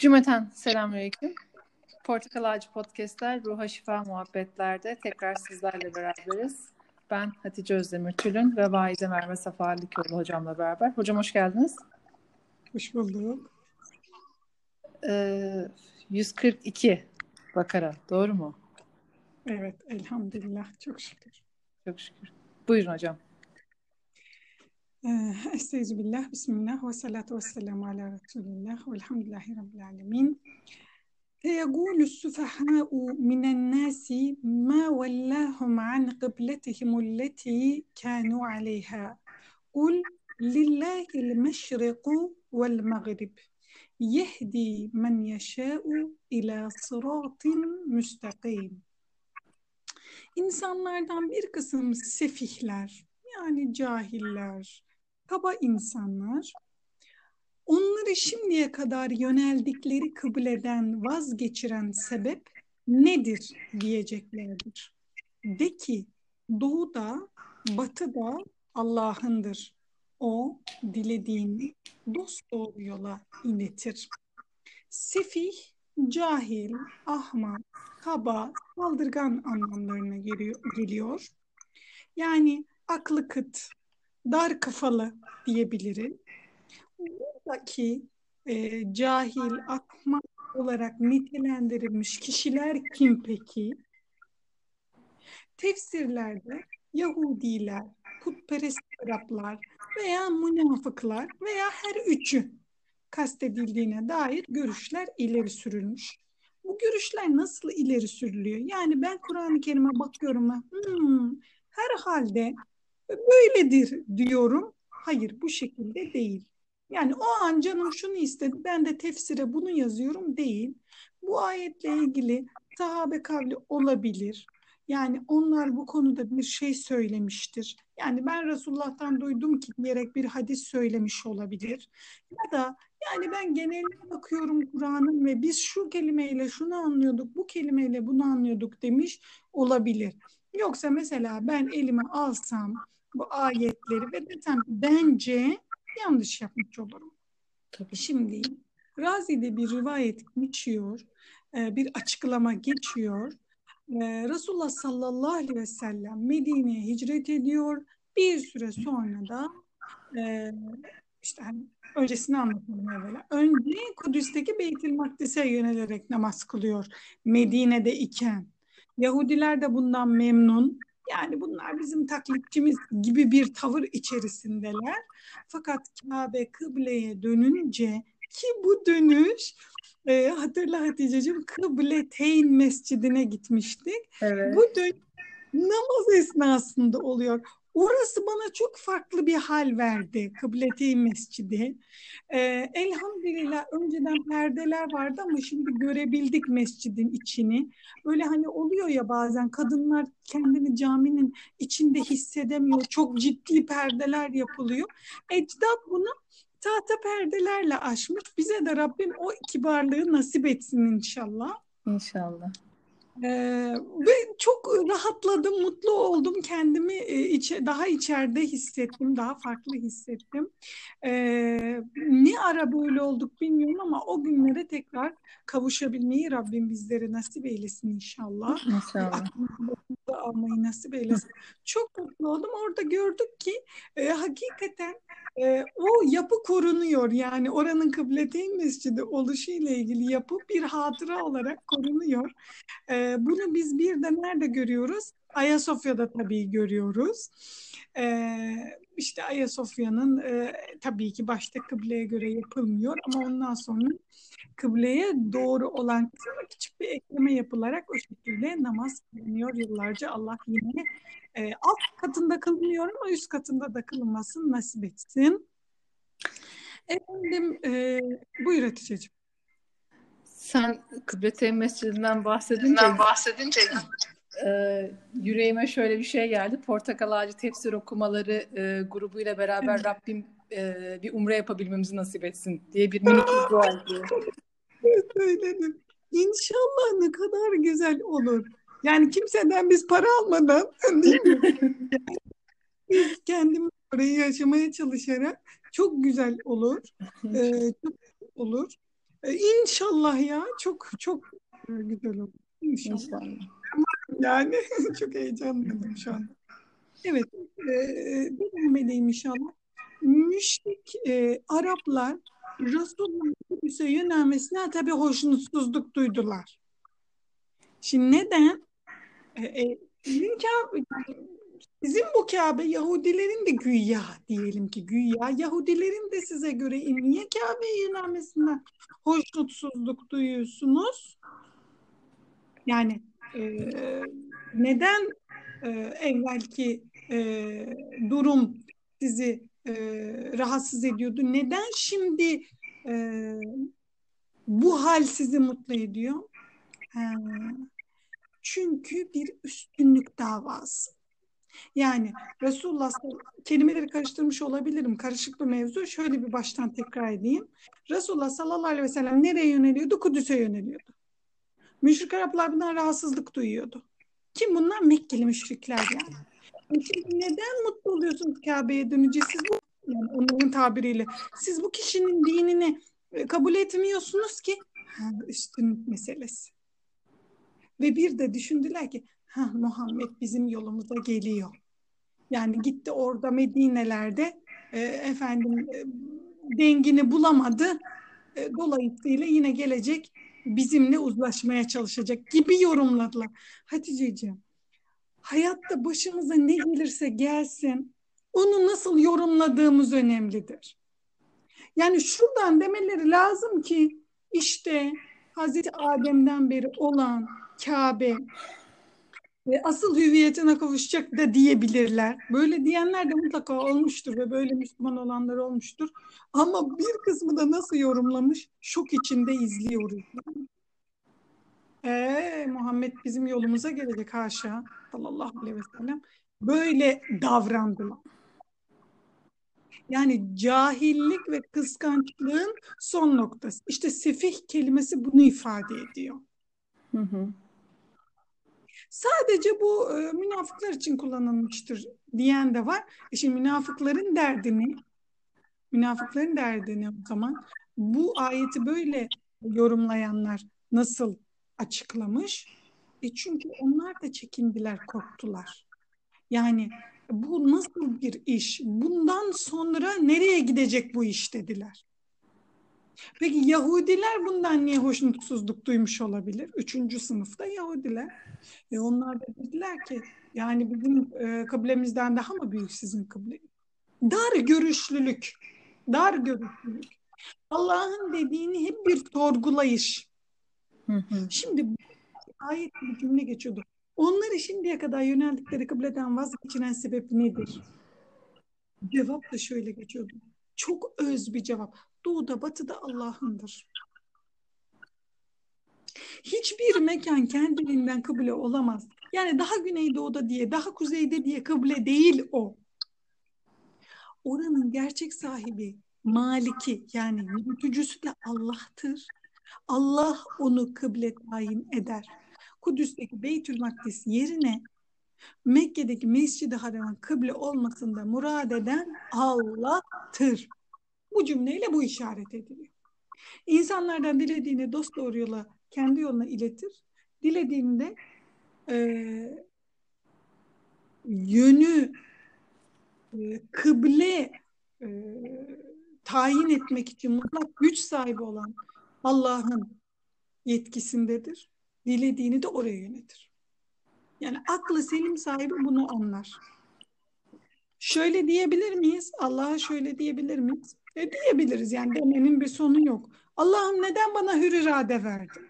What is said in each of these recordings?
Cümleten selamünaleyküm. Portakal Ağacı Podcast'ler, Ruha Şifa Muhabbetler'de tekrar sizlerle beraberiz. Ben Hatice Özdemir Tülün ve Vahide Merve Safa Likoğlu hocamla beraber. Hocam hoş geldiniz. Hoş bulduk. Ee, 142 Bakara, doğru mu? Evet, elhamdülillah. Çok şükür. Çok şükür. Buyurun hocam. Estağfirullah, Bismillah ve salatu ve selamu ala Resulillah ve elhamdülillahi Rabbil alemin. يقول السفهاء من الناس ما ولاهم عن قبلتهم التي كانوا عليها قل لله المشرق والمغرب يهدي من يشاء إلى صراط مستقيم İnsanlardan bir kısım sefihler, yani cahiller, kaba insanlar onları şimdiye kadar yöneldikleri kıbleden vazgeçiren sebep nedir diyeceklerdir. De ki doğuda, batıda Allah'ındır. O dilediğini dost doğru yola iletir. Sefih, cahil, ahmak, kaba, saldırgan anlamlarına geliyor. Yani aklı kıt, dar kafalı diyebiliriz. Buradaki e, cahil, akmak olarak nitelendirilmiş kişiler kim peki? Tefsirlerde Yahudiler, putperest Araplar veya münafıklar veya her üçü kastedildiğine dair görüşler ileri sürülmüş. Bu görüşler nasıl ileri sürülüyor? Yani ben Kur'an-ı Kerim'e bakıyorum ve hmm, herhalde böyledir diyorum. Hayır bu şekilde değil. Yani o an canım şunu istedi ben de tefsire bunu yazıyorum değil. Bu ayetle ilgili sahabe kavli olabilir. Yani onlar bu konuda bir şey söylemiştir. Yani ben Resulullah'tan duydum ki diyerek bir hadis söylemiş olabilir. Ya da yani ben geneline bakıyorum Kur'an'ın ve biz şu kelimeyle şunu anlıyorduk, bu kelimeyle bunu anlıyorduk demiş olabilir. Yoksa mesela ben elime alsam bu ayetleri ve desem bence yanlış yapmış olurum. Tabii. Şimdi Razi'de bir rivayet geçiyor, bir açıklama geçiyor. Resulullah sallallahu aleyhi ve sellem Medine'ye hicret ediyor. Bir süre sonra da işte hani öncesini anlatalım evvela. Önce Kudüs'teki Beytül Makdis'e yönelerek namaz kılıyor Medine'de iken. Yahudiler de bundan memnun. Yani bunlar bizim taklitçimiz gibi bir tavır içerisindeler. Fakat Kabe kıbleye dönünce ki bu dönüş e, hatırla Hatice'cim Kıbleteyn Mescidine gitmiştik. Evet. Bu dönüş namaz esnasında oluyor. Orası bana çok farklı bir hal verdi Kıbleteyn Mescidi. Ee, elhamdülillah önceden perdeler vardı ama şimdi görebildik mescidin içini. Böyle hani oluyor ya bazen kadınlar kendini caminin içinde hissedemiyor. Çok ciddi perdeler yapılıyor. Ecdat bunu tahta perdelerle aşmış. Bize de Rabbim o kibarlığı nasip etsin inşallah. İnşallah. Ee, ve çok rahatladım, mutlu oldum. Kendimi e, içe, daha içeride hissettim, daha farklı hissettim. Ee, ne ara böyle olduk bilmiyorum ama o günlere tekrar kavuşabilmeyi Rabbim bizlere nasip eylesin inşallah. İnşallah. almayı nasip eylesin. Çok mutlu oldum. Orada gördük ki e, hakikaten e, o yapı korunuyor. Yani oranın Kıbleteyn Mescidi oluşu ile ilgili yapı bir hatıra olarak korunuyor. E, bunu biz bir de nerede görüyoruz? Ayasofya'da tabii görüyoruz. E, işte Ayasofya'nın e, tabii ki başta kıbleye göre yapılmıyor ama ondan sonra kıbleye doğru olan küçük bir ekleme yapılarak o şekilde namaz kılınıyor yıllarca. Allah yine e, alt katında kılınıyor ama üst katında da kılınmasın nasip etsin. Efendim e, buyur Hatice'ciğim. Sen Kıbleteyn Mescidinden bahsedince, bahsedince e, yüreğime şöyle bir şey geldi. Portakal Ağacı Tefsir Okumaları e, grubuyla beraber evet. Rabbim e, bir umre yapabilmemizi nasip etsin diye bir minik bir dua ediyor. Söyledim. İnşallah ne kadar güzel olur. Yani kimseden biz para almadan değil mi? biz kendimiz orayı yaşamaya çalışarak çok güzel olur. Ee, çok olur. E, inşallah ya çok çok güzel olur. İnşallah. İnşallah. Yani çok heyecanlıyım şu an. Evet, e, devam edeyim inşallah. Müşrik e, Araplar Resulullah'a yönelmesine tabii hoşnutsuzluk duydular. Şimdi neden? E, e, Kabe, bizim bu Kabe Yahudilerin de güya diyelim ki güya Yahudilerin de size göre niye Kabe'ye yönelmesinden hoşnutsuzluk duyuyorsunuz? Yani e, neden e, evvelki e, durum sizi e, rahatsız ediyordu? Neden şimdi e, bu hal sizi mutlu ediyor? E, çünkü bir üstünlük davası. Yani Resulullah kelimeleri karıştırmış olabilirim. Karışık bir mevzu. Şöyle bir baştan tekrar edeyim. Resulullah sallallahu aleyhi ve sellem nereye yöneliyordu? Kudüs'e yöneliyordu. Müşrik Araplar bundan rahatsızlık duyuyordu. Kim bunlar? Mekkeli müşrikler yani. E şimdi neden mutlu oluyorsunuz Kabe'ye dönünce? Siz bu yani onların tabiriyle siz bu kişinin dinini e, kabul etmiyorsunuz ki ha, üstünlük meselesi. Ve bir de düşündüler ki ha Muhammed bizim yolumuza geliyor. Yani gitti orada Medine'lerde e, efendim e, dengini bulamadı. E, dolayısıyla yine gelecek bizimle uzlaşmaya çalışacak gibi yorumladılar. Hatice'ciğim hayatta başımıza ne gelirse gelsin onu nasıl yorumladığımız önemlidir. Yani şuradan demeleri lazım ki işte Hazreti Adem'den beri olan Kabe ve asıl hüviyetine kavuşacak da diyebilirler. Böyle diyenler de mutlaka olmuştur ve böyle Müslüman olanlar olmuştur. Ama bir kısmı da nasıl yorumlamış şok içinde izliyoruz. Ee, Muhammed bizim yolumuza gelecek haşa sallallahu aleyhi ve sellem. Böyle davrandılar. Yani cahillik ve kıskançlığın son noktası. İşte sefih kelimesi bunu ifade ediyor. Hı hı. Sadece bu e, münafıklar için kullanılmıştır diyen de var. E şimdi münafıkların derdini münafıkların derdini o zaman bu ayeti böyle yorumlayanlar nasıl açıklamış? E çünkü onlar da çekindiler, korktular. Yani bu nasıl bir iş? Bundan sonra nereye gidecek bu iş dediler. Peki Yahudiler bundan niye hoşnutsuzluk duymuş olabilir? Üçüncü sınıfta Yahudiler. E onlar da dediler ki yani bizim e, kıblemizden daha mı büyük sizin kıbleniz? Dar görüşlülük. Dar görüşlülük. Allah'ın dediğini hep bir sorgulayış. Hı hı. Şimdi ayet bir cümle geçiyordu. Onları şimdiye kadar yöneldikleri kıbleden vazgeçiren sebep nedir? Cevap da şöyle geçiyordu. Çok öz bir cevap. Doğuda batıda Allah'ındır. Hiçbir mekan kendiliğinden kıble olamaz. Yani daha güneydoğuda diye, daha kuzeyde diye kıble değil o. Oranın gerçek sahibi, maliki yani yürütücüsü de Allah'tır. Allah onu kıble tayin eder. Kudüs'teki Beytül Makdis yerine Mekke'deki Mescid-i Haram'ın kıble olmasında murad eden Allah'tır. Bu cümleyle bu işaret ediliyor. İnsanlardan dilediğini dost doğru yola, kendi yoluna iletir. Dilediğinde e, yönü e, kıble e, tayin etmek için mutlak güç sahibi olan Allah'ın yetkisindedir. Dilediğini de oraya yönetir. Yani aklı selim sahibi bunu anlar. Şöyle diyebilir miyiz? Allah'a şöyle diyebilir miyiz? E diyebiliriz yani demenin bir sonu yok. Allah'ım neden bana hür irade verdin?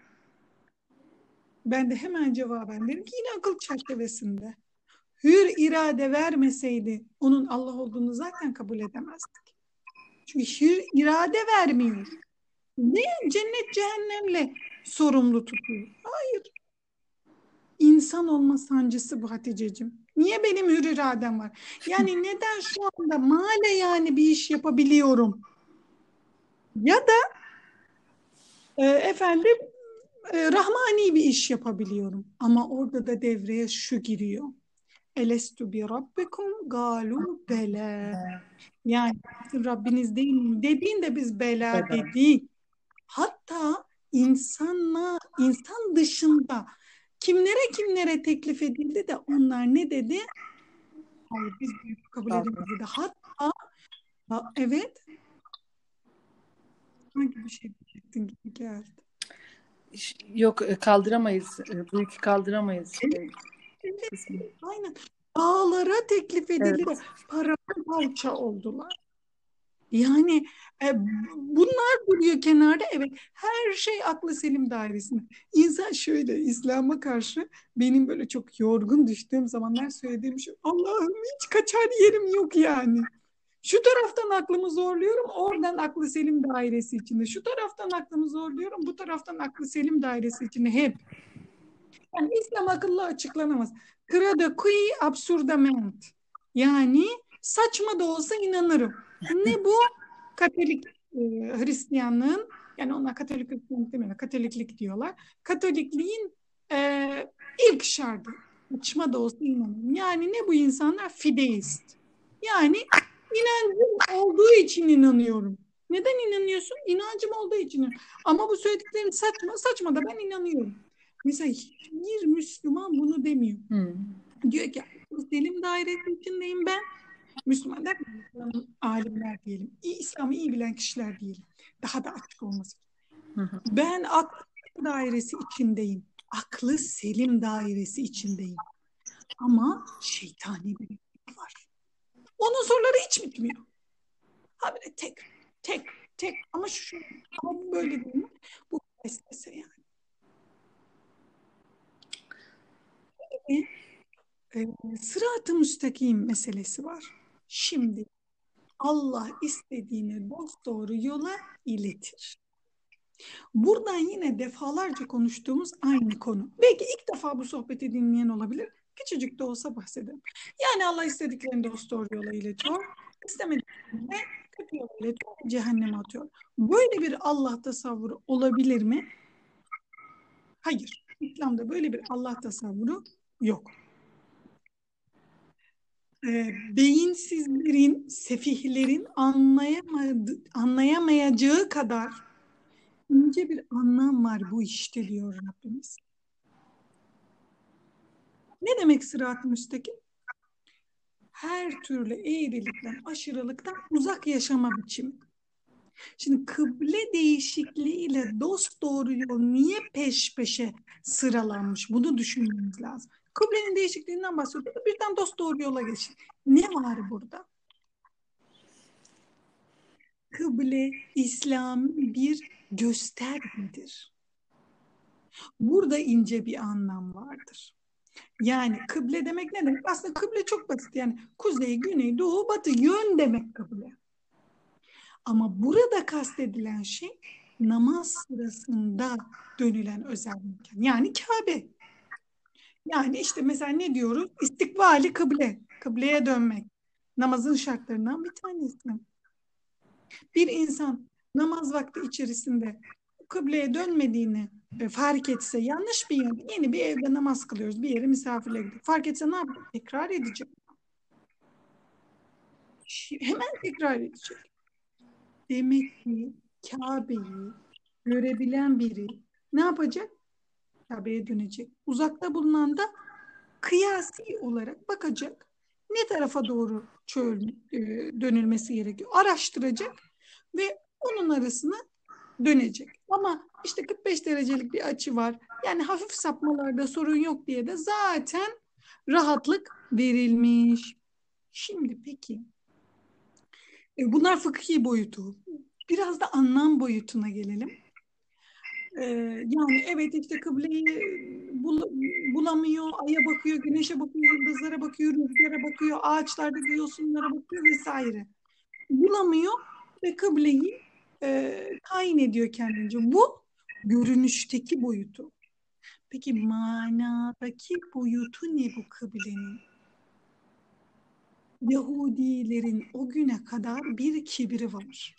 Ben de hemen cevaben derim ki yine akıl çerçevesinde. Hür irade vermeseydi onun Allah olduğunu zaten kabul edemezdik. Çünkü hür irade vermiyor. Ne cennet cehennemle sorumlu tutuyor? Hayır. İnsan olma sancısı bu Hatice'cim. Niye benim hür iradem var? Yani neden şu anda male yani bir iş yapabiliyorum? Ya da e, efendim e, rahmani bir iş yapabiliyorum. Ama orada da devreye şu giriyor. Elestu bi rabbikum galu bela. Yani Rabbiniz değil mi? Dediğinde biz bela dedik. Hatta insanla insan dışında kimlere kimlere teklif edildi de onlar ne dedi? Hayır biz kabul edemeyiz dedi. Hatta ha, evet hangi bir şey diyecektin gibi geldi. Yok e, kaldıramayız. E, bu yükü kaldıramayız. Evet. Aynen. Dağlara teklif edildi. Evet. Paramparça oldular. Yani e, bunlar duruyor kenarda. Evet her şey aklı selim dairesinde. İnsan şöyle İslam'a karşı benim böyle çok yorgun düştüğüm zamanlar söylediğim şu Allah'ım hiç kaçar yerim yok yani. Şu taraftan aklımı zorluyorum, oradan aklı selim dairesi içinde. Şu taraftan aklımı zorluyorum, bu taraftan aklı selim dairesi içinde hep. Yani İslam akıllı açıklanamaz. Credo qui absurdament. Yani saçma da olsa inanırım. Ne bu? Katolik e, Hristiyanlığın yani onlar Katolik Hristiyanlık demiyorlar. Katoliklik diyorlar. Katolikliğin e, ilk şartı. Saçma da olsa inanırım. Yani ne bu insanlar? Fideist. Yani inancım olduğu için inanıyorum. Neden inanıyorsun? İnancım olduğu için. Ama bu söylediklerin saçma, saçma da ben inanıyorum. Mesela hiçbir Müslüman bunu demiyor. Hmm. Diyor ki Selim dairesi içindeyim ben. Müslüman der alimler diyelim. İslam'ı iyi bilen kişiler diyelim. Daha da açık olması. Ben aklı dairesi içindeyim. Aklı selim dairesi içindeyim. Ama şeytani bir var. Onun soruları hiç bitmiyor. Ha böyle tek, tek, tek. Ama şu, ama bu böyle değil mi? Bu vesvese yani. E, e, sırat-ı müstakim meselesi var. Şimdi Allah istediğini dost doğru yola iletir. Buradan yine defalarca konuştuğumuz aynı konu. Belki ilk defa bu sohbeti dinleyen olabilir. Küçücük de olsa bahsedelim. Yani Allah istediklerini dost doğru yola iletiyor. İstemediklerini kötü yola iletiyor. Cehenneme atıyor. Böyle bir Allah tasavvuru olabilir mi? Hayır. İslam'da böyle bir Allah tasavvuru yok e, beyinsizlerin, sefihlerin anlayamadı, anlayamayacağı kadar ince bir anlam var bu işte diyor Rabbimiz. Ne demek sırat-ı müstakim? Her türlü eğrilikten, aşırılıktan uzak yaşama biçimi. Şimdi kıble değişikliğiyle dost doğru yol niye peş peşe sıralanmış? Bunu düşünmemiz lazım. Kıblenin değişikliğinden bahsediyor. Birden dost doğru yola geçin. Ne var burada? Kıble İslam'ın bir göstergedir. Burada ince bir anlam vardır. Yani kıble demek ne demek? Aslında kıble çok basit. Yani kuzey, güney, doğu, batı yön demek kıble. Ama burada kastedilen şey namaz sırasında dönülen özel mekan. Yani Kabe. Yani işte mesela ne diyoruz? İstikbali kıble, kıbleye dönmek. Namazın şartlarından bir tanesi. Bir insan namaz vakti içerisinde kıbleye dönmediğini e, fark etse yanlış bir yer, yeni bir evde namaz kılıyoruz, bir yere misafirle gidiyor. Fark etse ne yapacak? Tekrar edecek. Hemen tekrar edecek. Demek ki Kabe'yi görebilen biri ne yapacak? Kabe'ye dönecek. Uzakta bulunan da kıyasi olarak bakacak. Ne tarafa doğru çöl e, dönülmesi gerekiyor. Araştıracak ve onun arasına dönecek. Ama işte 45 derecelik bir açı var. Yani hafif sapmalarda sorun yok diye de zaten rahatlık verilmiş. Şimdi peki e, bunlar fıkhi boyutu. Biraz da anlam boyutuna gelelim. Ee, yani evet işte kıbleyi bul, bulamıyor, aya bakıyor, güneşe bakıyor, yıldızlara bakıyor, rüzgara bakıyor, ağaçlardaki yosunlara bakıyor vesaire. Bulamıyor ve kıbleyi e, tayin ediyor kendince. Bu görünüşteki boyutu. Peki manadaki boyutu ne bu kıblenin? Yahudilerin o güne kadar bir kibri var.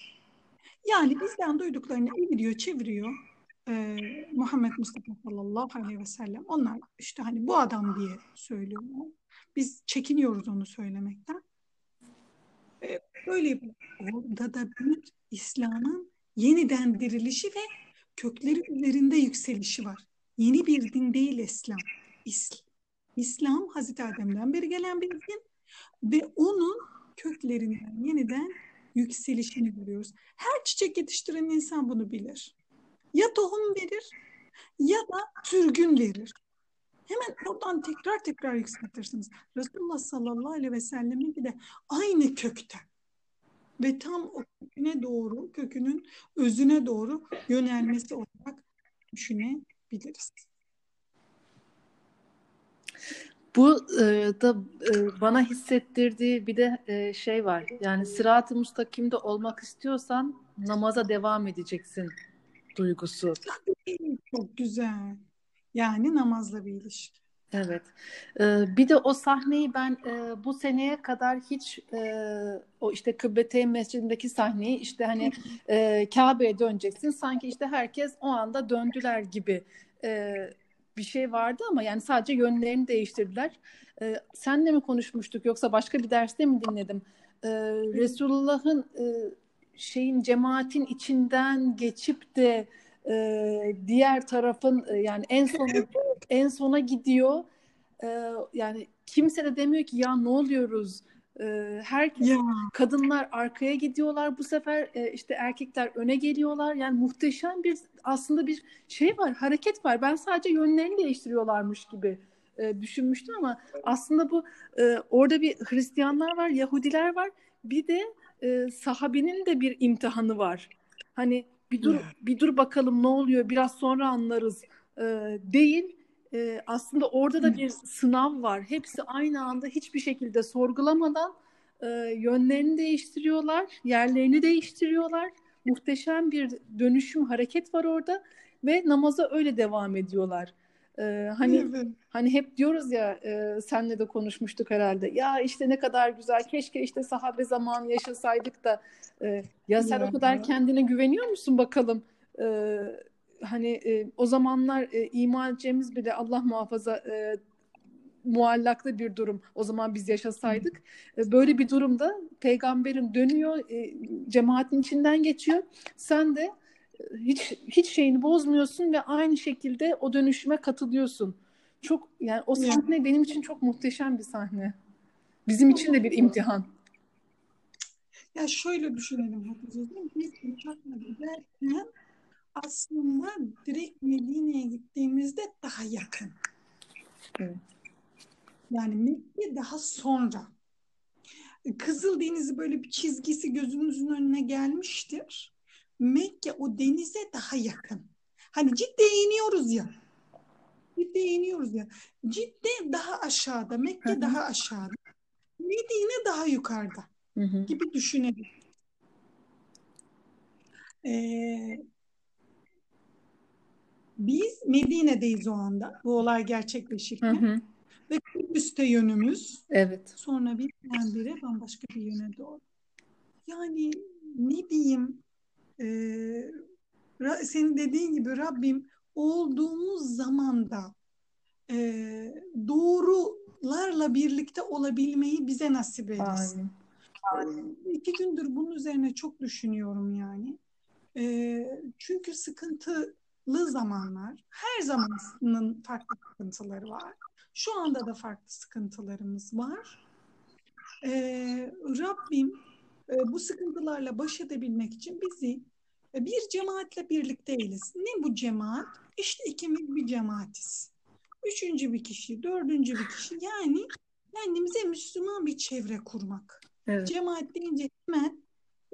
Yani bizden duyduklarını eviriyor, çeviriyor e, Muhammed Mustafa sallallahu aleyhi ve sellem onlar işte hani bu adam diye söylüyorlar. Biz çekiniyoruz onu söylemekten. E, böyle orada da bir İslam'ın yeniden dirilişi ve kökleri üzerinde yükselişi var. Yeni bir din değil İslam. İslam, İslam Hazreti Adem'den beri gelen bir din ve onun köklerinden yeniden yükselişini görüyoruz. Her çiçek yetiştiren insan bunu bilir. Ya tohum verir ya da sürgün verir. Hemen oradan tekrar tekrar yükseltirsiniz. Resulullah sallallahu aleyhi ve sellemin de aynı kökten ve tam o köküne doğru, kökünün özüne doğru yönelmesi olarak düşünebiliriz. Bu e, da e, bana hissettirdiği bir de e, şey var. Yani sırat-ı mustakimde olmak istiyorsan namaza devam edeceksin duygusu. Çok güzel. Yani namazla bir ilişki. Evet. Ee, bir de o sahneyi ben e, bu seneye kadar hiç e, o işte Kıbbeteyn Mescidindeki sahneyi işte hani e, Kabe'ye döneceksin. Sanki işte herkes o anda döndüler gibi e, bir şey vardı ama yani sadece yönlerini değiştirdiler. E, senle mi konuşmuştuk yoksa başka bir derste mi dinledim? E, Resulullah'ın e, şeyin cemaatin içinden geçip de e, diğer tarafın e, yani en son en sona gidiyor. E, yani kimse de demiyor ki ya ne oluyoruz? E, herkes ya. kadınlar arkaya gidiyorlar bu sefer e, işte erkekler öne geliyorlar. Yani muhteşem bir aslında bir şey var, hareket var. Ben sadece yönlerini değiştiriyorlarmış gibi e, düşünmüştüm ama aslında bu e, orada bir Hristiyanlar var, Yahudiler var. Bir de e, sahabenin de bir imtihanı var. Hani bir dur bir dur bakalım ne oluyor biraz sonra anlarız e, değil. E, aslında orada da bir sınav var. Hepsi aynı anda hiçbir şekilde sorgulamadan e, yönlerini değiştiriyorlar, yerlerini değiştiriyorlar. Muhteşem bir dönüşüm, hareket var orada ve namaza öyle devam ediyorlar. Ee, hani hani hep diyoruz ya e, senle de konuşmuştuk herhalde. Ya işte ne kadar güzel. Keşke işte sahabe zamanı yaşasaydık da e, ya sen ya. o kadar kendine güveniyor musun bakalım? E, hani e, o zamanlar e, edeceğimiz bile Allah muhafaza e, muallaklı bir durum. O zaman biz yaşasaydık. Böyle bir durumda peygamberin dönüyor, cemaatin içinden geçiyor. Sen de hiç hiç şeyini bozmuyorsun ve aynı şekilde o dönüşüme katılıyorsun. Çok yani o sahne ya. benim için çok muhteşem bir sahne. Bizim için de bir imtihan. Ya şöyle düşünelim Hatice'ciğim. Biz uçakla giderken aslında direkt Medine'ye gittiğimizde daha yakın. Evet. Yani Mekke daha sonra. Kızıl Denizi böyle bir çizgisi gözümüzün önüne gelmiştir. Mekke o denize daha yakın. Hani Cidde'ye iniyoruz ya. Cidde'ye iniyoruz ya. Cidde daha aşağıda, Mekke daha aşağıda. Medine daha yukarıda gibi düşünelim. Ee, biz Medine'deyiz o anda. Bu olay gerçekleşirken. Ve Kudüs'te yönümüz. Evet. Sonra birdenbire bambaşka bir yöne doğru. Yani ne diyeyim e, senin dediğin gibi Rabbim olduğumuz zamanda e, doğrularla birlikte olabilmeyi bize nasip eylesin. Aynen. İki gündür bunun üzerine çok düşünüyorum yani. E, çünkü sıkıntılı zamanlar, her zamanın farklı sıkıntıları var. Şu anda da farklı sıkıntılarımız var. E, Rabbim e, bu sıkıntılarla baş edebilmek için bizi bir cemaatle birlikteyiz. Ne bu cemaat? İşte ikimiz bir cemaatiz. Üçüncü bir kişi, dördüncü bir kişi. Yani kendimize Müslüman bir çevre kurmak. Evet. Cemaat deyince hemen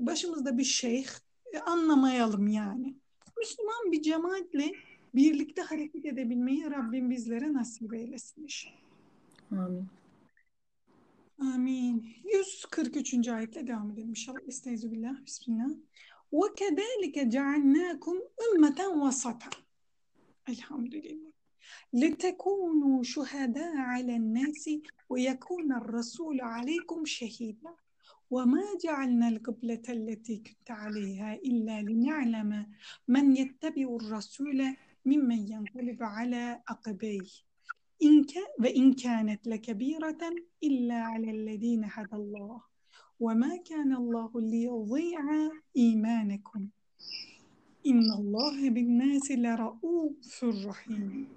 başımızda bir şeyh e, anlamayalım yani. Müslüman bir cemaatle birlikte hareket edebilmeyi Rabbim bizlere nasip eylesin inşallah. Amin. Amin. 143. ayetle devam edelim inşallah. Estaizu Bismillah. وكذلك جعلناكم أمة وسطا. الحمد لله. لتكونوا شهداء على الناس ويكون الرسول عليكم شهيدا. وما جعلنا القبلة التي كنت عليها إلا لنعلم من يتبع الرسول ممن ينقلب على عقبيه إن وإن كانت لكبيرة إلا على الذين هدى الله. وما كان الله ليضيع إيمانكم İnnallâhe bin nâsi lera'ûfur rahim.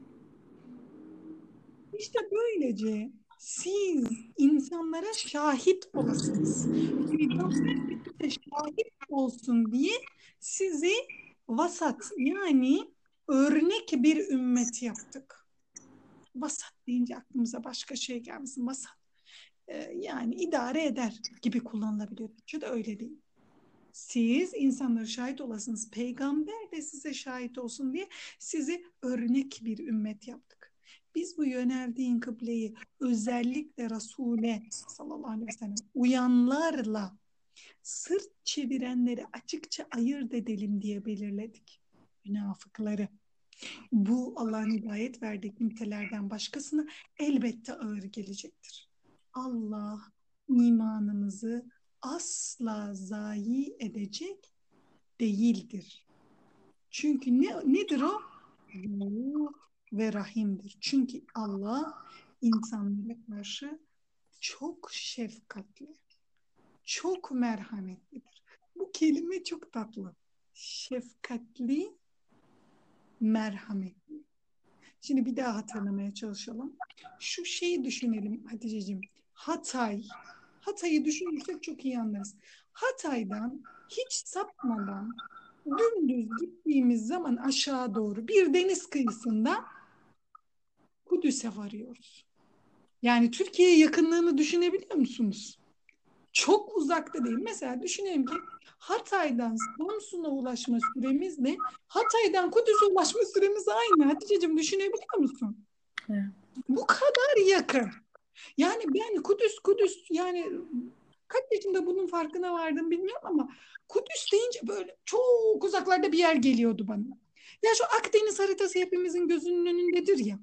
İşte böylece siz insanlara şahit olasınız. Peygamber de şahit olsun diye sizi vasat yani örnek bir ümmet yaptık. Vasat deyince aklımıza başka şey gelmesin. Vasat e, yani idare eder gibi kullanılabiliyor. Şu da öyle değil. Siz insanlara şahit olasınız. Peygamber de size şahit olsun diye sizi örnek bir ümmet yaptık. Biz bu yöneldiğin kıbleyi özellikle Resul'e sallallahu aleyhi ve sellem uyanlarla sırt çevirenleri açıkça ayırt edelim diye belirledik. Münafıkları. Bu Allah'ın hidayet verdiği kimselerden başkasına elbette ağır gelecektir. Allah imanımızı asla zayi edecek değildir. Çünkü ne, nedir o? Ve rahimdir. Çünkü Allah insanlara karşı çok şefkatli, çok merhametlidir. Bu kelime çok tatlı. Şefkatli, merhametli. Şimdi bir daha hatırlamaya çalışalım. Şu şeyi düşünelim Hatice'ciğim. Hatay, Hatay'ı düşünürsek çok iyi anlarız. Hatay'dan hiç sapmadan dümdüz gittiğimiz zaman aşağı doğru bir deniz kıyısında Kudüs'e varıyoruz. Yani Türkiye'ye yakınlığını düşünebiliyor musunuz? Çok uzakta değil. Mesela düşünelim ki Hatay'dan Samsun'a ulaşma süremizle Hatay'dan Kudüs'e ulaşma süremiz aynı. Hatice'cim düşünebiliyor musun? Evet. Bu kadar yakın. Yani ben Kudüs Kudüs yani kaç yaşında bunun farkına vardım bilmiyorum ama Kudüs deyince böyle çok uzaklarda bir yer geliyordu bana. Ya şu Akdeniz haritası hepimizin gözünün önündedir ya.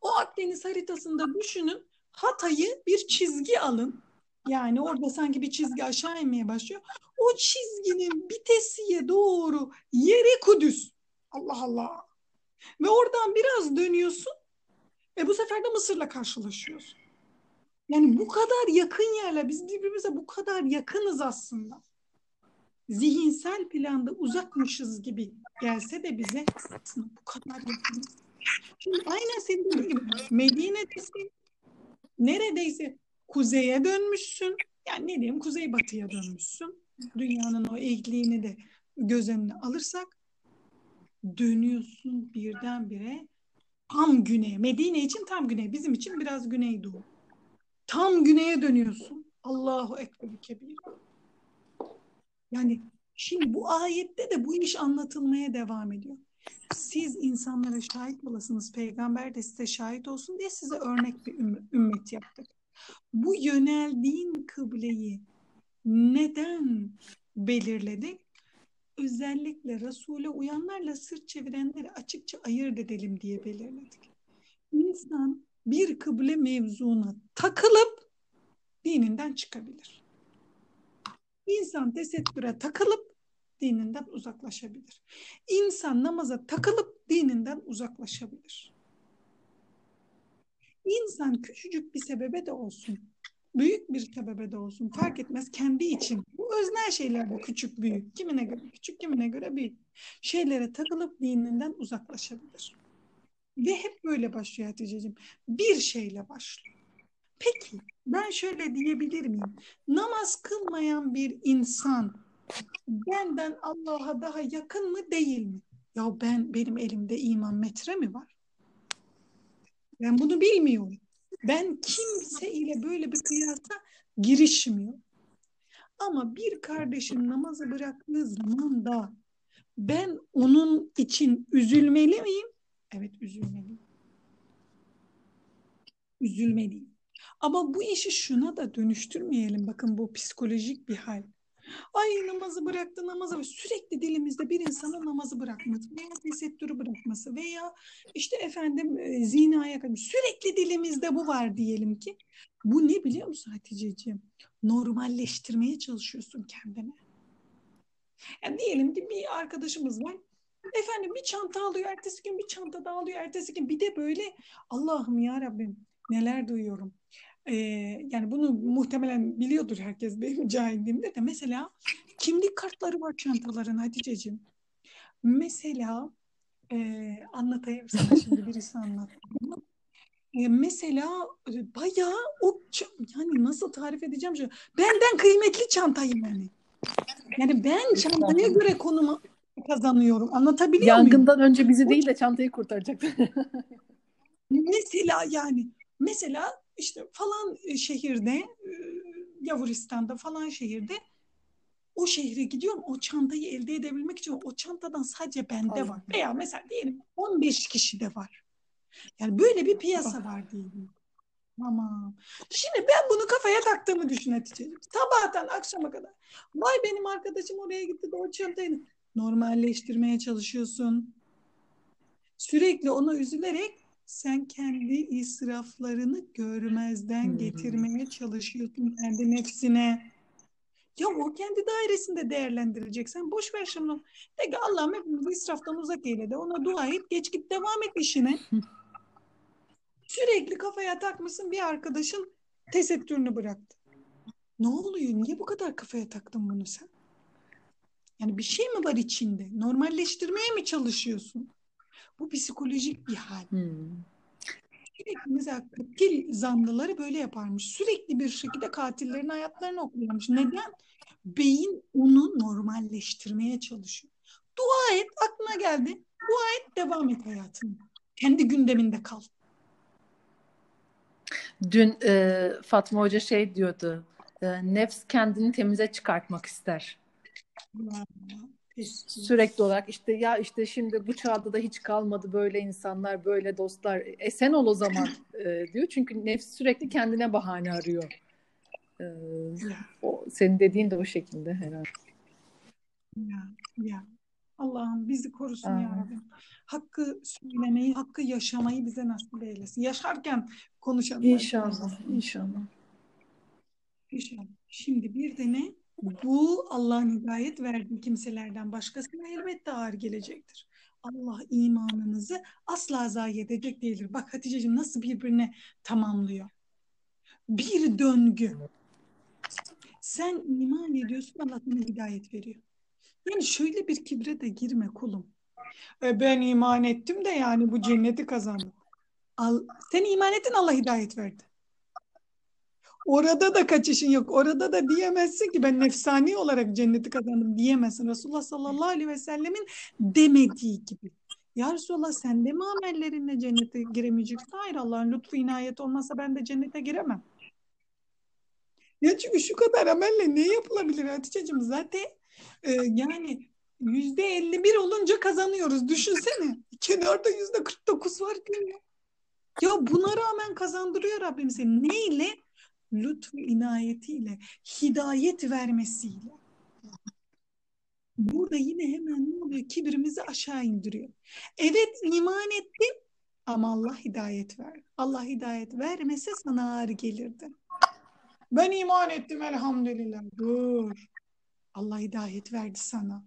O Akdeniz haritasında düşünün Hatay'ı bir çizgi alın. Yani orada sanki bir çizgi aşağı inmeye başlıyor. O çizginin bitesiye doğru yeri Kudüs. Allah Allah. Ve oradan biraz dönüyorsun ve bu sefer de Mısır'la karşılaşıyorsun. Yani bu kadar yakın yerler, biz birbirimize bu kadar yakınız aslında. Zihinsel planda uzakmışız gibi gelse de bize bu kadar yakınız. Şimdi aynen senin gibi Medine'desin, neredeyse kuzeye dönmüşsün. Yani ne diyeyim kuzey batıya dönmüşsün. Dünyanın o eğikliğini de göz önüne alırsak dönüyorsun birdenbire tam güneye. Medine için tam güney. Bizim için biraz güneydoğu. Tam güneye dönüyorsun. Allahu Ekber kebir. Yani şimdi bu ayette de bu iş anlatılmaya devam ediyor. Siz insanlara şahit olasınız. Peygamber de size şahit olsun diye size örnek bir ümmet yaptık. Bu yöneldiğin kıbleyi neden belirledik? Özellikle Resul'e uyanlarla sırt çevirenleri açıkça ayırt edelim diye belirledik. İnsan bir kıble mevzuna takılıp dininden çıkabilir. İnsan tesettüre takılıp dininden uzaklaşabilir. İnsan namaza takılıp dininden uzaklaşabilir. İnsan küçücük bir sebebe de olsun büyük bir sebebe de olsun fark etmez kendi için. Öznel şeyler bu küçük büyük. Kimine göre küçük kimine göre büyük. Şeylere takılıp dininden uzaklaşabilir. Ve hep böyle başlıyor Hatice'ciğim. Bir şeyle başlıyor. Peki ben şöyle diyebilir miyim? Namaz kılmayan bir insan benden Allah'a daha yakın mı değil mi? Ya ben benim elimde iman metre mi var? Ben bunu bilmiyorum. Ben kimse ile böyle bir kıyasa girişmiyorum. Ama bir kardeşim namazı bıraktığı zaman da ben onun için üzülmeli miyim? Evet üzülmeliyim. Üzülmeliyim. Ama bu işi şuna da dönüştürmeyelim. Bakın bu psikolojik bir hal. Ay namazı bıraktı namazı sürekli dilimizde bir insanın namazı bırakması veya tesettürü bırakması veya işte efendim e, zinaya sürekli dilimizde bu var diyelim ki. Bu ne biliyor musun Hatice'ciğim? Normalleştirmeye çalışıyorsun kendini. Yani diyelim ki bir arkadaşımız var. Efendim bir çanta alıyor, ertesi gün bir çanta daha alıyor, ertesi gün bir de böyle Allah'ım ya Rabbim neler duyuyorum e, yani bunu muhtemelen biliyordur herkes benim cahilliğimde de mesela kimlik kartları var çantaların Hatice'ciğim. Mesela e, anlatayım sana şimdi birisi anlattı. E, mesela e, bayağı o yani nasıl tarif edeceğim şu benden kıymetli çantayı yani. Yani ben çantaya göre konumu kazanıyorum. Anlatabiliyor Yangından muyum? Yangından önce bizi değil de çantayı kurtaracaktı. mesela yani mesela işte falan şehirde Yavuristan'da falan şehirde o şehre gidiyorum o çantayı elde edebilmek için o çantadan sadece bende Allah. var. Veya mesela diyelim 15 kişi de var. Yani böyle bir piyasa var diyelim. Tamam. Şimdi ben bunu kafaya taktığımı düşün Hatice'ciğim. Sabahtan akşama kadar. Vay benim arkadaşım oraya gitti de o çantayı normalleştirmeye çalışıyorsun. Sürekli ona üzülerek sen kendi israflarını görmezden getirmeye çalışıyorsun kendi nefsine. Ya o kendi dairesinde değerlendirecek. Sen boş ver şimdi. De ki Allah'ım hepimizi israftan uzak eyle de ona dua et. Geç git devam et işine. Sürekli kafaya takmışsın bir arkadaşın tesettürünü bıraktı. Ne oluyor? Niye bu kadar kafaya taktın bunu sen? Yani bir şey mi var içinde? Normalleştirmeye mi çalışıyorsun? Bu psikolojik bir hal. Hmm. Sürekli mesela katil zanlıları böyle yaparmış. Sürekli bir şekilde katillerin hayatlarını okuyormuş. Neden? Beyin onu normalleştirmeye çalışıyor. Dua et, aklına geldi. Dua et, devam et hayatını. Kendi gündeminde kal. Dün e, Fatma Hoca şey diyordu. E, nefs kendini temize çıkartmak ister. Sürekli olarak işte ya işte şimdi bu çağda da hiç kalmadı böyle insanlar, böyle dostlar. E sen ol o zaman e, diyor. Çünkü nefs sürekli kendine bahane arıyor. E, o senin dediğin de o şekilde herhalde. Ya, ya. Allah'ım bizi korusun Aa. ya Rabbim. Hakkı söylemeyi, hakkı yaşamayı bize nasip eylesin. Yaşarken konuşalım. İnşallah, inşallah. İnşallah. Şimdi bir de ne? Bu Allah'ın hidayet verdiği kimselerden başkasına elbette ağır gelecektir. Allah imanınızı asla zayi edecek değildir. Bak Hatice'ciğim nasıl birbirine tamamlıyor. Bir döngü. Sen iman ediyorsun Allah sana hidayet veriyor. Yani şöyle bir kibre de girme kulum. E ben iman ettim de yani bu cenneti kazandım. Al, sen iman ettin Allah hidayet verdi. Orada da kaçışın yok. Orada da diyemezsin ki ben nefsani olarak cenneti kazandım diyemezsin. Resulullah sallallahu aleyhi ve sellemin demediği gibi. Ya Resulallah sen de mi amellerinle cennete giremeyeceksin? Hayır Allah'ın lütfu inayet olmazsa ben de cennete giremem. Ya çünkü şu kadar amelle ne yapılabilir Hatice'cim? Zaten e, yani yüzde 51 olunca kazanıyoruz. Düşünsene. Kenarda yüzde 49 var ya. Ya buna rağmen kazandırıyor Rabbim seni. Neyle? lütfu inayetiyle, hidayet vermesiyle. Burada yine hemen ne oluyor? Kibrimizi aşağı indiriyor. Evet iman ettin ama Allah hidayet ver. Allah hidayet vermese sana ağır gelirdi. Ben iman ettim elhamdülillah. Dur. Allah hidayet verdi sana.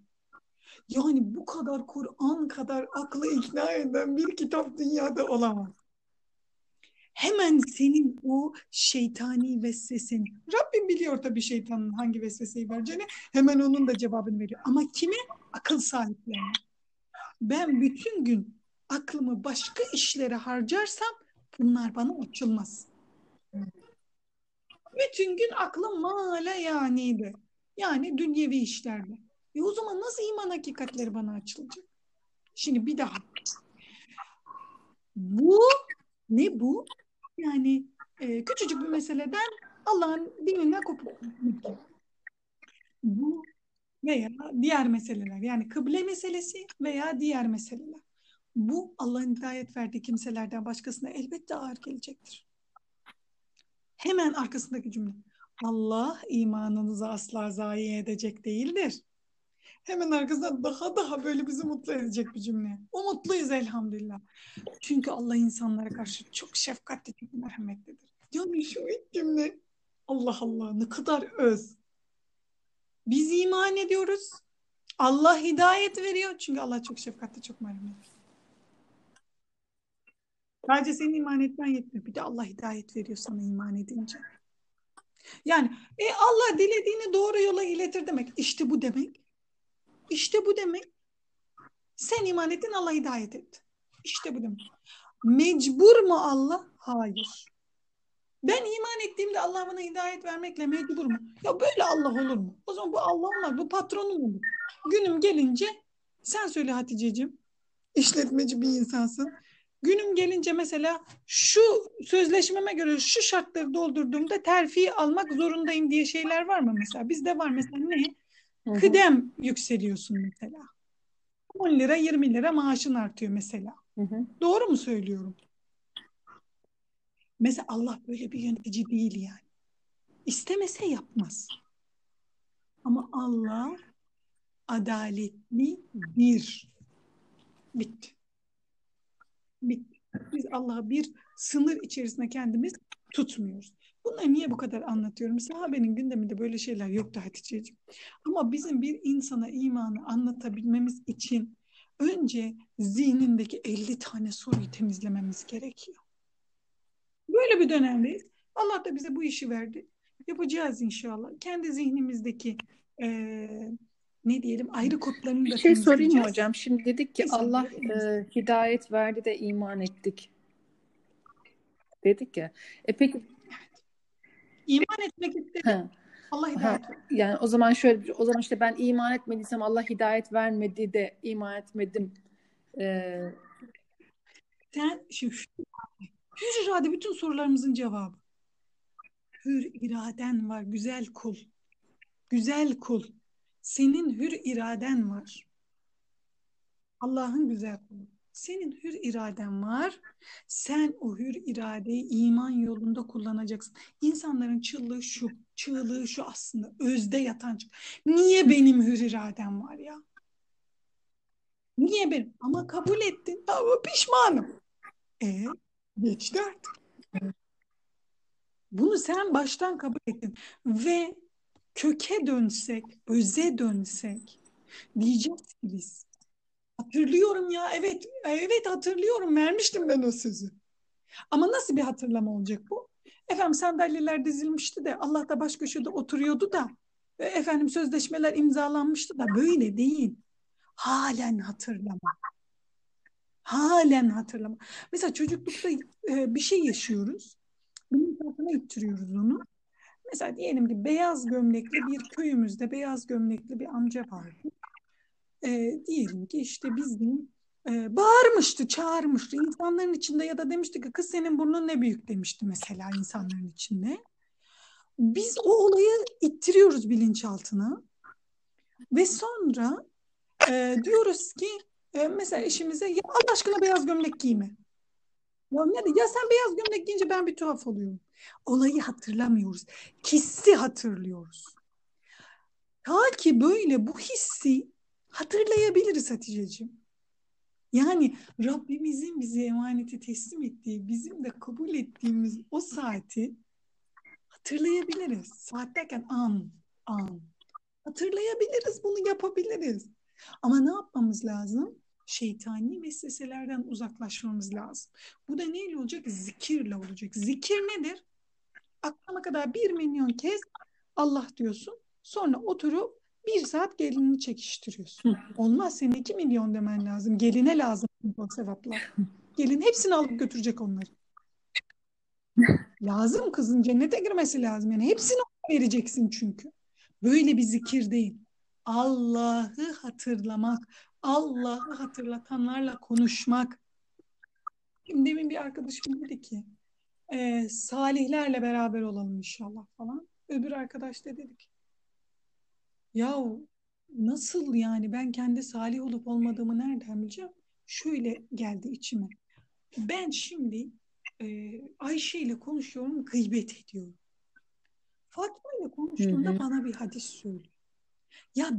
Yani bu kadar Kur'an kadar aklı ikna eden bir kitap dünyada olamaz hemen senin o şeytani vesvesin, Rabbim biliyor tabii şeytanın hangi vesveseyi vereceğini, hemen onun da cevabını veriyor. Ama kime? Akıl sahiplerine. Ben bütün gün aklımı başka işlere harcarsam bunlar bana açılmaz. Bütün gün aklım mala yaniydi. Yani dünyevi işlerde. E o zaman nasıl iman hakikatleri bana açılacak? Şimdi bir daha. Bu ne bu? Yani e, küçücük bir meseleden Allah'ın dininden kopuk. Bu veya diğer meseleler yani kıble meselesi veya diğer meseleler. Bu Allah'ın hidayet verdiği kimselerden başkasına elbette ağır gelecektir. Hemen arkasındaki cümle. Allah imanınızı asla zayi edecek değildir. Hemen arkasından daha daha böyle bizi mutlu edecek bir cümle. O elhamdülillah. Çünkü Allah insanlara karşı çok şefkatli, çok merhametlidir. Yani şu ilk cümle Allah Allah ne kadar öz. Biz iman ediyoruz. Allah hidayet veriyor. Çünkü Allah çok şefkatli, çok merhametli. Sadece senin iman etmen yetmiyor. Bir de Allah hidayet veriyor sana iman edince. Yani e, Allah dilediğini doğru yola iletir demek. İşte bu demek. İşte bu demek. Sen iman ettin Allah hidayet etti. İşte bu demek. Mecbur mu Allah? Hayır. Ben iman ettiğimde Allah bana hidayet vermekle mecbur mu? Ya böyle Allah olur mu? O zaman bu Allah olmaz. Bu patronum olur. Günüm gelince sen söyle Hatice'cim. İşletmeci bir insansın. Günüm gelince mesela şu sözleşmeme göre şu şartları doldurduğumda terfi almak zorundayım diye şeyler var mı mesela? Bizde var mesela ne? Hı-hı. Kıdem yükseliyorsun mesela. 10 lira 20 lira maaşın artıyor mesela. Hı hı. Doğru mu söylüyorum? Mesela Allah böyle bir yönetici değil yani. İstemese yapmaz. Ama Allah adaletli bir. Bitti. Biz Allah'a bir sınır içerisinde kendimiz tutmuyoruz. Bunları niye bu kadar anlatıyorum? Sahabenin gündeminde böyle şeyler yoktu Hatice'ciğim. Ama bizim bir insana imanı anlatabilmemiz için önce zihnindeki 50 tane soruyu temizlememiz gerekiyor. Böyle bir dönemdeyiz. Allah da bize bu işi verdi. Yapacağız inşallah. Kendi zihnimizdeki e, ne diyelim ayrı kodlarını da Bir şey sorayım mı hocam? Şimdi dedik ki Mesela, Allah e, hidayet verdi de iman ettik. Dedik ya. E peki İman etmek istedim. Allah hidayet ha, Yani o zaman şöyle o zaman işte ben iman etmediysem Allah hidayet vermedi de iman etmedim. Ee... Sen şimdi şu, hür irade bütün sorularımızın cevabı. Hür iraden var güzel kul. Güzel kul. Senin hür iraden var. Allah'ın güzel kulu. Senin hür iraden var. Sen o hür iradeyi iman yolunda kullanacaksın. İnsanların çığlığı şu, çığlığı şu aslında özde yatan. Niye benim hür iradem var ya? Niye benim? Ama kabul ettin. Ama pişmanım. E geçti artık. Bunu sen baştan kabul ettin. Ve köke dönsek, öze dönsek diyeceğiz ki biz Hatırlıyorum ya evet evet hatırlıyorum vermiştim ben o sözü. Ama nasıl bir hatırlama olacak bu? Efendim sandalyeler dizilmişti de Allah da baş köşede oturuyordu da efendim sözleşmeler imzalanmıştı da böyle değil. Halen hatırlama. Halen hatırlama. Mesela çocuklukta e, bir şey yaşıyoruz. Bilinçaltına ittiriyoruz onu. Mesela diyelim ki beyaz gömlekli bir köyümüzde beyaz gömlekli bir amca vardı e, diyelim ki işte bizim e, bağırmıştı, çağırmıştı insanların içinde ya da demişti ki kız senin burnun ne büyük demişti mesela insanların içinde. Biz o olayı ittiriyoruz bilinçaltına ve sonra e, diyoruz ki e, mesela eşimize ya Allah aşkına beyaz gömlek giyme. Ya ne de ya sen beyaz gömlek giyince ben bir tuhaf oluyorum. Olayı hatırlamıyoruz. Hissi hatırlıyoruz. Ta ki böyle bu hissi hatırlayabiliriz Hatice'ciğim. Yani Rabbimizin bize emaneti teslim ettiği, bizim de kabul ettiğimiz o saati hatırlayabiliriz. Saat derken an, an. Hatırlayabiliriz, bunu yapabiliriz. Ama ne yapmamız lazım? Şeytani vesveselerden uzaklaşmamız lazım. Bu da neyle olacak? Zikirle olacak. Zikir nedir? Akşama kadar bir milyon kez Allah diyorsun. Sonra oturup bir saat gelinini çekiştiriyorsun. Olmaz senin iki milyon demen lazım. Geline lazım o sevaplar. Gelin hepsini alıp götürecek onları. lazım kızın cennete girmesi lazım. Yani hepsini vereceksin çünkü. Böyle bir zikir değil. Allah'ı hatırlamak, Allah'ı hatırlatanlarla konuşmak. Şimdi demin bir arkadaşım dedi ki e, salihlerle beraber olalım inşallah falan. Öbür arkadaş da dedi ki ya nasıl yani ben kendi salih olup olmadığımı nereden bileceğim? Şöyle geldi içime. Ben şimdi e, Ayşe ile konuşuyorum, gıybet ediyorum. Fatma ile hı hı. bana bir hadis söylüyor. Ya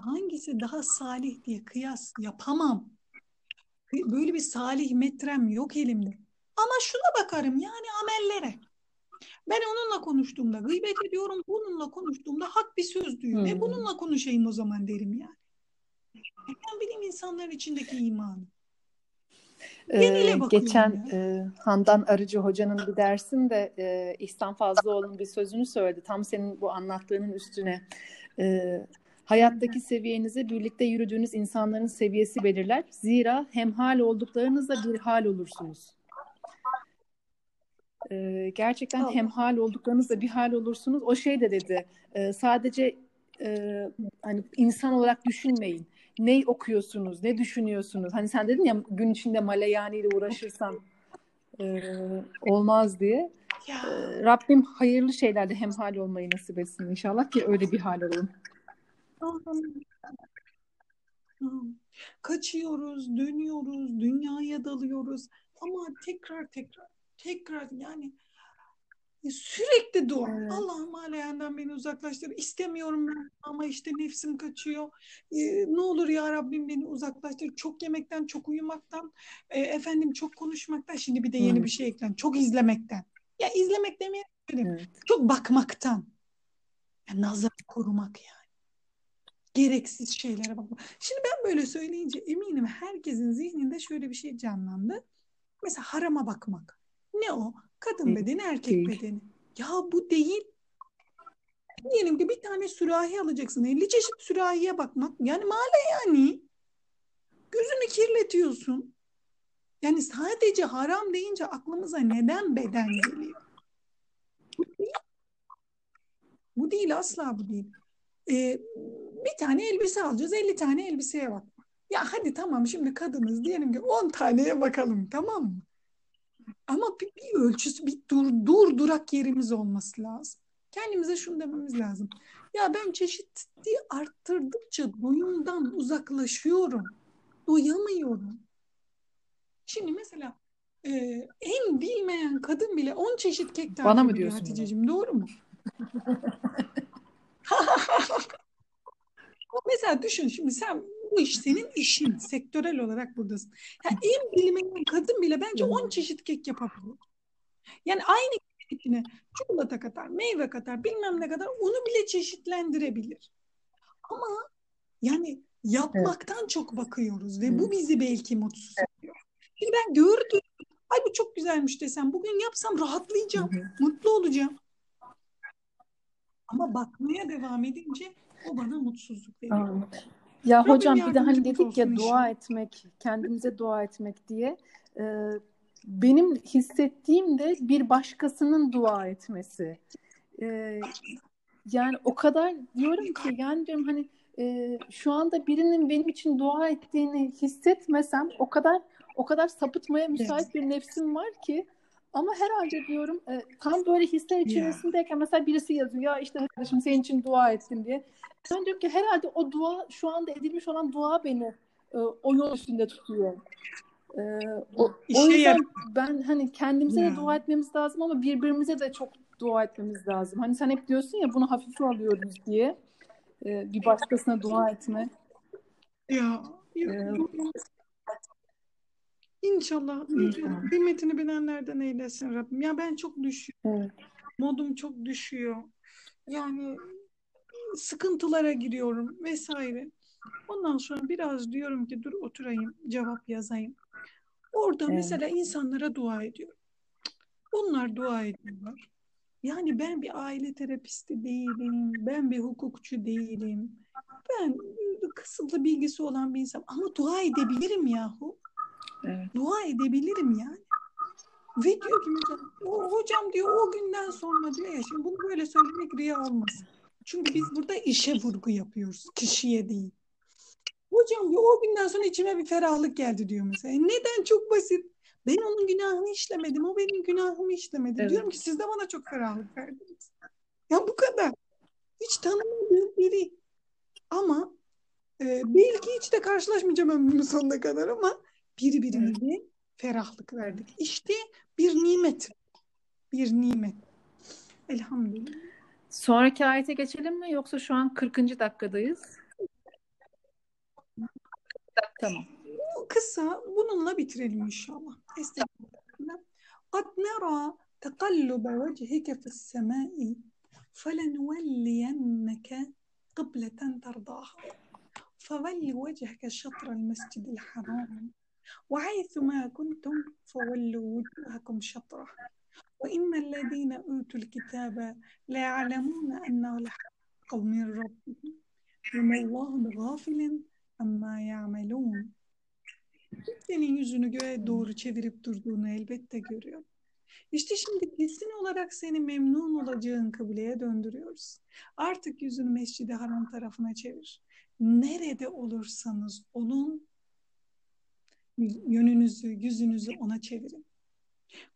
hangisi daha salih diye kıyas yapamam. Böyle bir salih metrem yok elimde. Ama şuna bakarım yani amellere. Ben onunla konuştuğumda gıybet ediyorum, bununla konuştuğumda hak bir söz duyuyor. Hmm. E bununla konuşayım o zaman derim yani. Ben bileyim insanların içindeki imanı. Ee, geçen e, Handan Arıcı hocanın bir dersinde e, İhsan Fazlıoğlu'nun bir sözünü söyledi. Tam senin bu anlattığının üstüne. E, Hayattaki seviyenizi birlikte yürüdüğünüz insanların seviyesi belirler. Zira hemhal olduklarınızla bir hal olursunuz. Ee, gerçekten Allah. hemhal olduklarınızla bir hal olursunuz. O şey de dedi. E, sadece e, hani insan olarak düşünmeyin. Ne okuyorsunuz, ne düşünüyorsunuz? Hani sen dedin ya gün içinde Malayani ile uğraşırsam e, olmaz diye. Ya. E, Rabbim hayırlı şeylerde hemhal olmayı nasip etsin inşallah ki öyle bir hal olun. Kaçıyoruz, dönüyoruz, dünyaya dalıyoruz ama tekrar tekrar tekrar yani sürekli dua. Evet. Allah'ım aleyhenden beni uzaklaştır. İstemiyorum ben ama işte nefsim kaçıyor. Ee, ne olur ya Rabbim beni uzaklaştır. Çok yemekten, çok uyumaktan, e, efendim çok konuşmaktan. Şimdi bir de yeni Hı. bir şey eklen. Çok izlemekten. Ya izlemek demeyelim. Evet. Çok bakmaktan. Ya, nazar korumak yani. Gereksiz şeylere bakmak. Şimdi ben böyle söyleyince eminim herkesin zihninde şöyle bir şey canlandı. Mesela harama bakmak. Ne o? Kadın bedeni, erkek bedeni. Ya bu değil. Diyelim ki bir tane sürahi alacaksın. 50 çeşit sürahiye bakmak. Yani male yani. Gözünü kirletiyorsun. Yani sadece haram deyince aklımıza neden beden geliyor? Bu değil. Bu değil asla bu değil. Ee, bir tane elbise alacağız. 50 tane elbiseye bak. Ya hadi tamam şimdi kadınız diyelim ki 10 taneye bakalım tamam mı? Ama bir, bir ölçüsü, bir dur, dur durak yerimiz olması lazım. Kendimize şunu dememiz lazım. Ya ben çeşitli arttırdıkça doyumdan uzaklaşıyorum. Doyamıyorum. Şimdi mesela e, en bilmeyen kadın bile 10 çeşit kek tarifi Bana mı diyorsun Hatice'cim doğru mu? mesela düşün şimdi sen bu iş senin işin. Sektörel olarak buradasın. Yani en bilmeyen kadın bile bence 10 çeşit kek yapabilir. Yani aynı kekine çikolata katar, meyve katar, bilmem ne kadar onu bile çeşitlendirebilir. Ama yani yapmaktan evet. çok bakıyoruz ve evet. bu bizi belki mutsuz ediyor. Şimdi ben gördüm. Ay bu çok güzelmiş desem bugün yapsam rahatlayacağım. Evet. Mutlu olacağım. Ama bakmaya devam edince o bana mutsuzluk veriyor. Evet. Ya Rabbim hocam bir de hani dedik ya dua etmek, kendimize dua etmek diye. Ee, benim hissettiğim de bir başkasının dua etmesi. Ee, yani o kadar diyorum ki yani diyorum hani e, şu anda birinin benim için dua ettiğini hissetmesem o kadar o kadar sapıtmaya müsait bir nefsim var ki ama herhalde diyorum e, tam böyle hisler içerisindeyken mesela birisi yazıyor ya işte arkadaşım senin için dua ettim diye. Ben diyorum ki herhalde o dua şu anda edilmiş olan dua beni e, o yol üstünde tutuyor. E, o, o yüzden yap- ben hani kendimize de dua etmemiz lazım ama birbirimize de çok dua etmemiz lazım. Hani sen hep diyorsun ya bunu hafife alıyoruz diye. E, bir başkasına dua etme. Ya, ya ee, İnşallah, inşallah. Kıymetini bilenlerden eylesin Rabbim. Ya ben çok düşüyorum. Evet. Modum çok düşüyor. Yani sıkıntılara giriyorum vesaire. Ondan sonra biraz diyorum ki dur oturayım, cevap yazayım. Orada evet. mesela insanlara dua ediyorum. Onlar dua ediyorlar. Yani ben bir aile terapisti değilim, ben bir hukukçu değilim. Ben kısıtlı bilgisi olan bir insan ama dua edebilirim yahu. Evet. Dua edebilirim yani. Ve diyor ki mesela o, hocam diyor o günden sonra diyor ya şimdi bunu böyle söylemek riya olmasın. Çünkü biz burada işe vurgu yapıyoruz. Kişiye değil. Hocam diyor o günden sonra içime bir ferahlık geldi diyor mesela. E neden? Çok basit. Ben onun günahını işlemedim. O benim günahımı işlemedi. Evet. Diyorum ki siz de bana çok ferahlık verdiniz. Ya bu kadar. Hiç tanımadığım biri. Ama e, belki hiç de karşılaşmayacağım ömrümün sonuna kadar ama birbirimize evet. ferahlık verdik. İşte bir nimet. Bir nimet. Elhamdülillah. Sonraki ayete geçelim mi yoksa şu an 40. dakikadayız? Tamam. Kısa bununla bitirelim inşallah. Estağfurullah. قد نرى تقلب وجهك في السماء فلنولينك قبلة ترضاها فول وجهك شطر المسجد الحرام وحيث كنتم فولوا وجوهكم شطره وإن الذين أوتوا الكتاب لا يعلمون أنه الحق من ربهم وَمَا gafilin amma ya'melun. Senin yüzünü göğe doğru çevirip durduğunu elbette görüyor. İşte şimdi kesin olarak seni memnun olacağın kıbleye döndürüyoruz. Artık yüzünü Mescid-i Haram tarafına çevir. Nerede olursanız olun yönünüzü, yüzünüzü ona çevirin.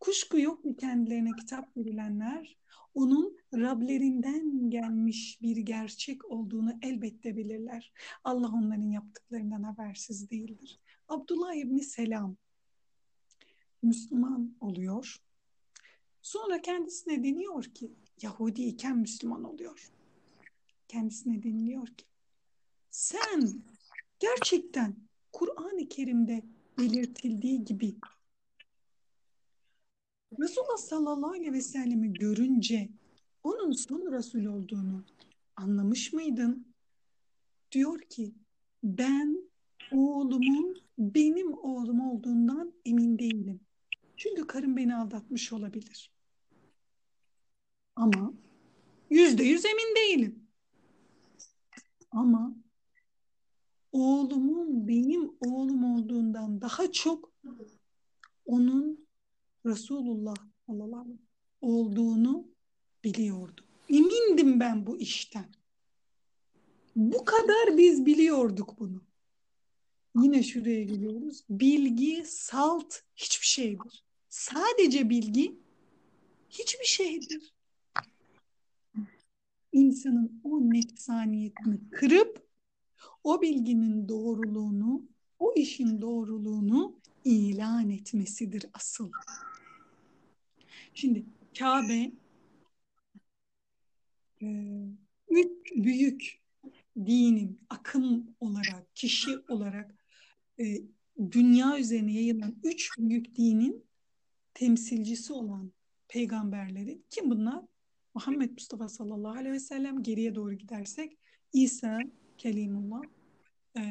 Kuşku yok ki kendilerine kitap verilenler onun Rablerinden gelmiş bir gerçek olduğunu elbette bilirler. Allah onların yaptıklarından habersiz değildir. Abdullah İbni Selam Müslüman oluyor. Sonra kendisine deniyor ki Yahudi iken Müslüman oluyor. Kendisine deniliyor ki sen gerçekten Kur'an-ı Kerim'de belirtildiği gibi Resulullah sallallahu aleyhi ve sellemi görünce onun son Resul olduğunu anlamış mıydın? Diyor ki ben oğlumun benim oğlum olduğundan emin değilim. Çünkü karım beni aldatmış olabilir. Ama yüzde yüz emin değilim. Ama oğlumun benim oğlum olduğundan daha çok onun Resulullah sallallahu olduğunu biliyordum. Emindim ben bu işten. Bu kadar biz biliyorduk bunu. Yine şuraya geliyoruz. Bilgi, salt hiçbir şeydir. Sadece bilgi hiçbir şeydir. İnsanın o nefsaniyetini kırıp o bilginin doğruluğunu, o işin doğruluğunu ilan etmesidir asıl. Şimdi Kabe e, üç büyük dinin akım olarak, kişi olarak e, dünya üzerine yayılan üç büyük dinin temsilcisi olan peygamberleri kim bunlar? Muhammed Mustafa sallallahu aleyhi ve sellem geriye doğru gidersek İsa Kelimullah e,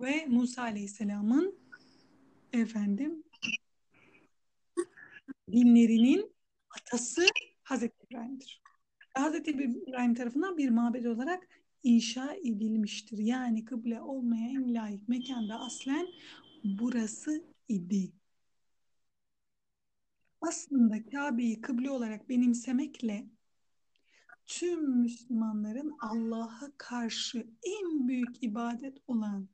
ve Musa aleyhisselamın efendim dinlerinin atası Hazreti İbrahim'dir. Hazreti İbrahim tarafından bir mabed olarak inşa edilmiştir. Yani kıble olmaya en layık mekanda aslen burası idi. Aslında Kabe'yi kıble olarak benimsemekle tüm Müslümanların Allah'a karşı en büyük ibadet olan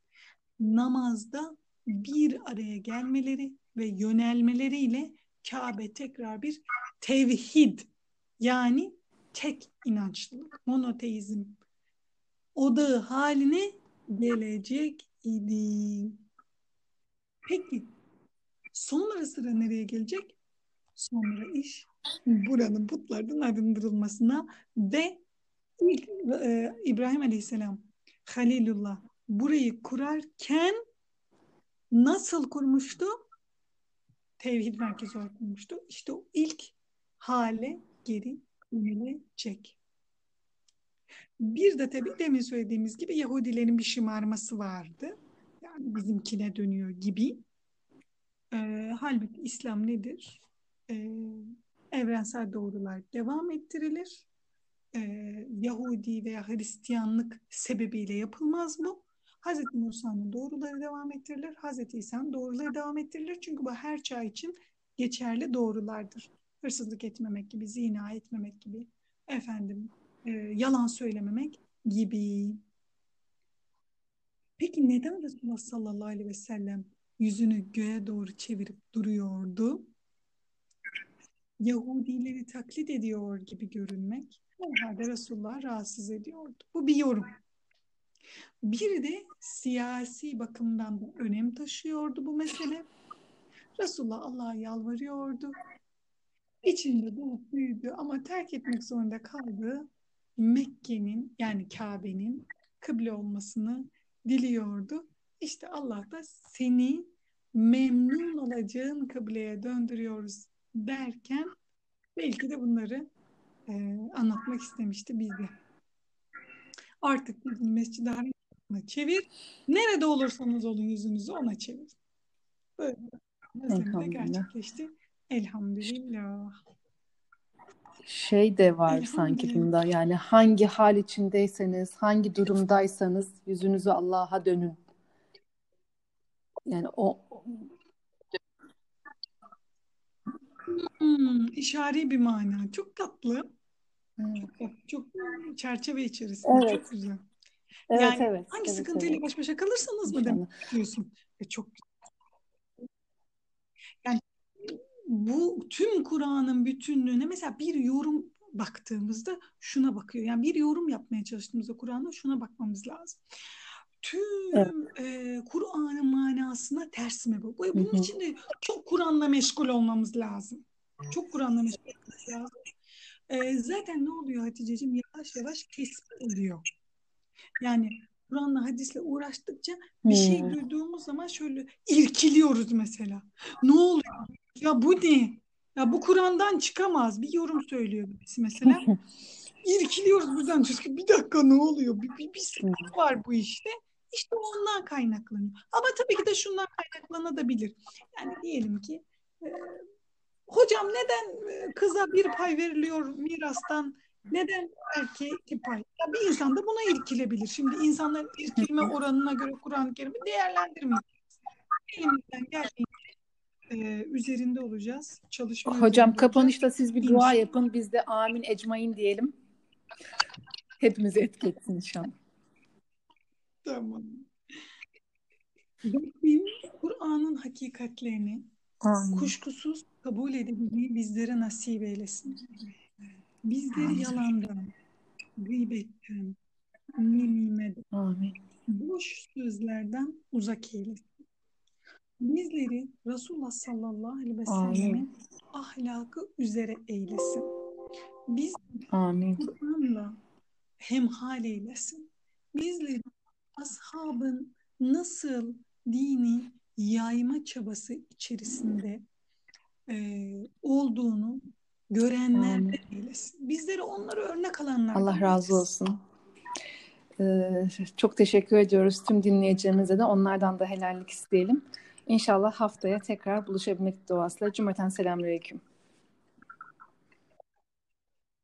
namazda bir araya gelmeleri ve yönelmeleriyle Kabe tekrar bir tevhid yani tek inançlılık, monoteizm odağı haline gelecek idi. Peki sonra sıra nereye gelecek? Sonra iş buranın putlardan arındırılmasına ve ilk e, İbrahim Aleyhisselam Halilullah burayı kurarken nasıl kurmuştu? Tevhid merkezi olarak kurmuştu. İşte o ilk hale geri dönülecek. Bir de tabii demin söylediğimiz gibi Yahudilerin bir şımarması vardı. Yani bizimkine dönüyor gibi. Ee, halbuki İslam nedir? Ee, evrensel doğrular devam ettirilir. Ee, Yahudi veya Hristiyanlık sebebiyle yapılmaz bu. Hazreti Musa'nın doğruları devam ettirilir. Hazreti İsa'nın doğruları devam ettirilir. Çünkü bu her çağ için geçerli doğrulardır. Hırsızlık etmemek gibi, zina etmemek gibi, efendim e, yalan söylememek gibi. Peki neden Resulullah sallallahu aleyhi ve sellem yüzünü göğe doğru çevirip duruyordu? Yahudileri taklit ediyor gibi görünmek herhalde Resulullah rahatsız ediyordu. Bu bir yorum. Bir de siyasi bakımdan da önem taşıyordu bu mesele. Resulullah Allah'a yalvarıyordu. İçinde doğup büyüdü ama terk etmek zorunda kaldığı Mekke'nin yani Kabe'nin kıble olmasını diliyordu. İşte Allah da seni memnun olacağın kıbleye döndürüyoruz derken belki de bunları e, anlatmak istemişti bize. Artık mescid-i haramına çevir. Nerede olursanız olun yüzünüzü ona çevir. Böyle. Mesela gerçekleşti. Elhamdülillah. şey de var sanki bunda yani hangi hal içindeyseniz, hangi durumdaysanız yüzünüzü Allah'a dönün. Yani o Hmm, işari bir mana. Çok tatlı. Çok çerçeve içerisinde. Evet. Çok güzel. evet Yani evet hangi evet sıkıntıyla evet baş başa kalırsanız mı demek istiyorsun? E çok yani bu tüm Kur'an'ın bütünlüğüne mesela bir yorum baktığımızda şuna bakıyor. Yani bir yorum yapmaya çalıştığımızda Kur'an'a şuna bakmamız lazım. Tüm Evet. e, Kur'an'ın manasına ters mi bu? Bunun hı. için de çok Kur'an'la meşgul olmamız lazım. Çok Kur'an'la meşgul olmamız lazım. E, zaten ne oluyor Hatice'ciğim? Yavaş yavaş kesip oluyor. Yani Kur'an'la hadisle uğraştıkça bir şey Hmm. duyduğumuz zaman şöyle irkiliyoruz mesela. Ne oluyor? Ya bu ne? Ya bu Kur'an'dan çıkamaz. Bir yorum söylüyor birisi mesela. İrkiliyoruz buradan ki bir dakika ne oluyor? Bir, bir, bir sıkıntı var bu işte. İşte ondan kaynaklanıyor. Ama tabii ki de şundan kaynaklanabilir. Yani diyelim ki hocam neden e, kıza bir pay veriliyor mirastan? Neden erkeğe iki pay? Ya bir insan da buna irkilebilir. Şimdi insanların irkilme oranına göre Kur'an-ı Kerim'i değerlendirmeyeceğiz. Elimizden geldiğince e, üzerinde olacağız. Çalışma Hocam kapanışta siz bir dua yapın. Biz de amin ecmain diyelim. Hepimizi etkilesin inşallah. Tamam. Rabbim Kur'an'ın hakikatlerini Amin. kuşkusuz kabul edebilmeyi bizlere nasip eylesin. Bizleri yalandan, gıybetten, nemimeden, Amin. boş sözlerden uzak eylesin. Bizleri Resulullah sallallahu aleyhi ve sellem'in Amin. ahlakı üzere eylesin. Biz Amin. Kur'an'la hemhal eylesin. Bizleri ashabın nasıl dini yayma çabası içerisinde e, olduğunu görenlerden Amin. eylesin. Bizleri onları örnek alanlardan Allah razı olsun. Ee, çok teşekkür ediyoruz tüm dinleyicilerimize de. Onlardan da helallik isteyelim. İnşallah haftaya tekrar buluşabilmek duasıyla. Cümleten selamünaleyküm.